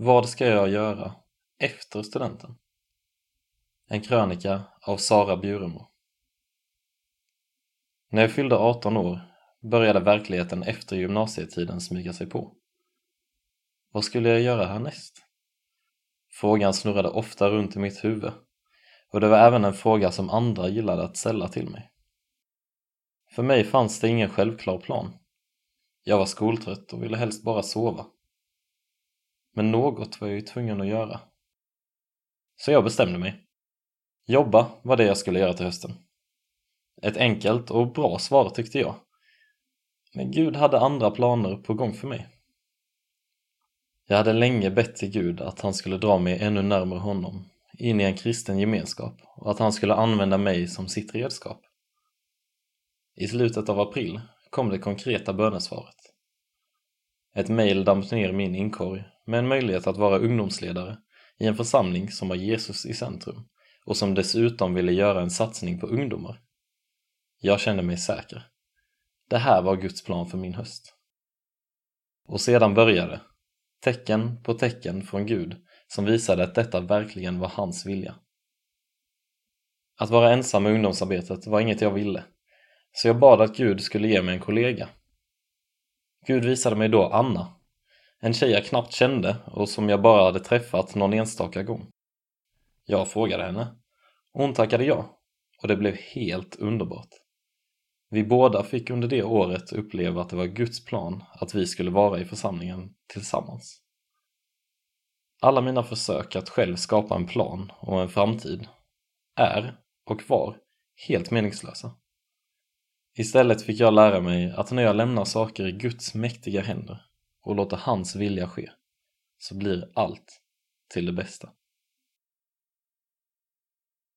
Vad ska jag göra efter studenten? En krönika av Sara Bjuremo När jag fyllde 18 år började verkligheten efter gymnasietiden smyga sig på. Vad skulle jag göra härnäst? Frågan snurrade ofta runt i mitt huvud och det var även en fråga som andra gillade att ställa till mig. För mig fanns det ingen självklar plan. Jag var skoltrött och ville helst bara sova. Men något var jag ju tvungen att göra. Så jag bestämde mig. Jobba var det jag skulle göra till hösten. Ett enkelt och bra svar tyckte jag. Men Gud hade andra planer på gång för mig. Jag hade länge bett till Gud att han skulle dra mig ännu närmare honom, in i en kristen gemenskap och att han skulle använda mig som sitt redskap. I slutet av april kom det konkreta bönesvaret. Ett mejl damp ner min inkorg med en möjlighet att vara ungdomsledare i en församling som har Jesus i centrum och som dessutom ville göra en satsning på ungdomar. Jag kände mig säker. Det här var Guds plan för min höst. Och sedan började, tecken på tecken från Gud som visade att detta verkligen var hans vilja. Att vara ensam med ungdomsarbetet var inget jag ville, så jag bad att Gud skulle ge mig en kollega. Gud visade mig då Anna, en tjej jag knappt kände och som jag bara hade träffat någon enstaka gång. Jag frågade henne. Hon tackade ja och det blev helt underbart. Vi båda fick under det året uppleva att det var Guds plan att vi skulle vara i församlingen tillsammans. Alla mina försök att själv skapa en plan och en framtid är och var helt meningslösa. Istället fick jag lära mig att när jag lämnar saker i Guds mäktiga händer och låter hans vilja ske så blir allt till det bästa.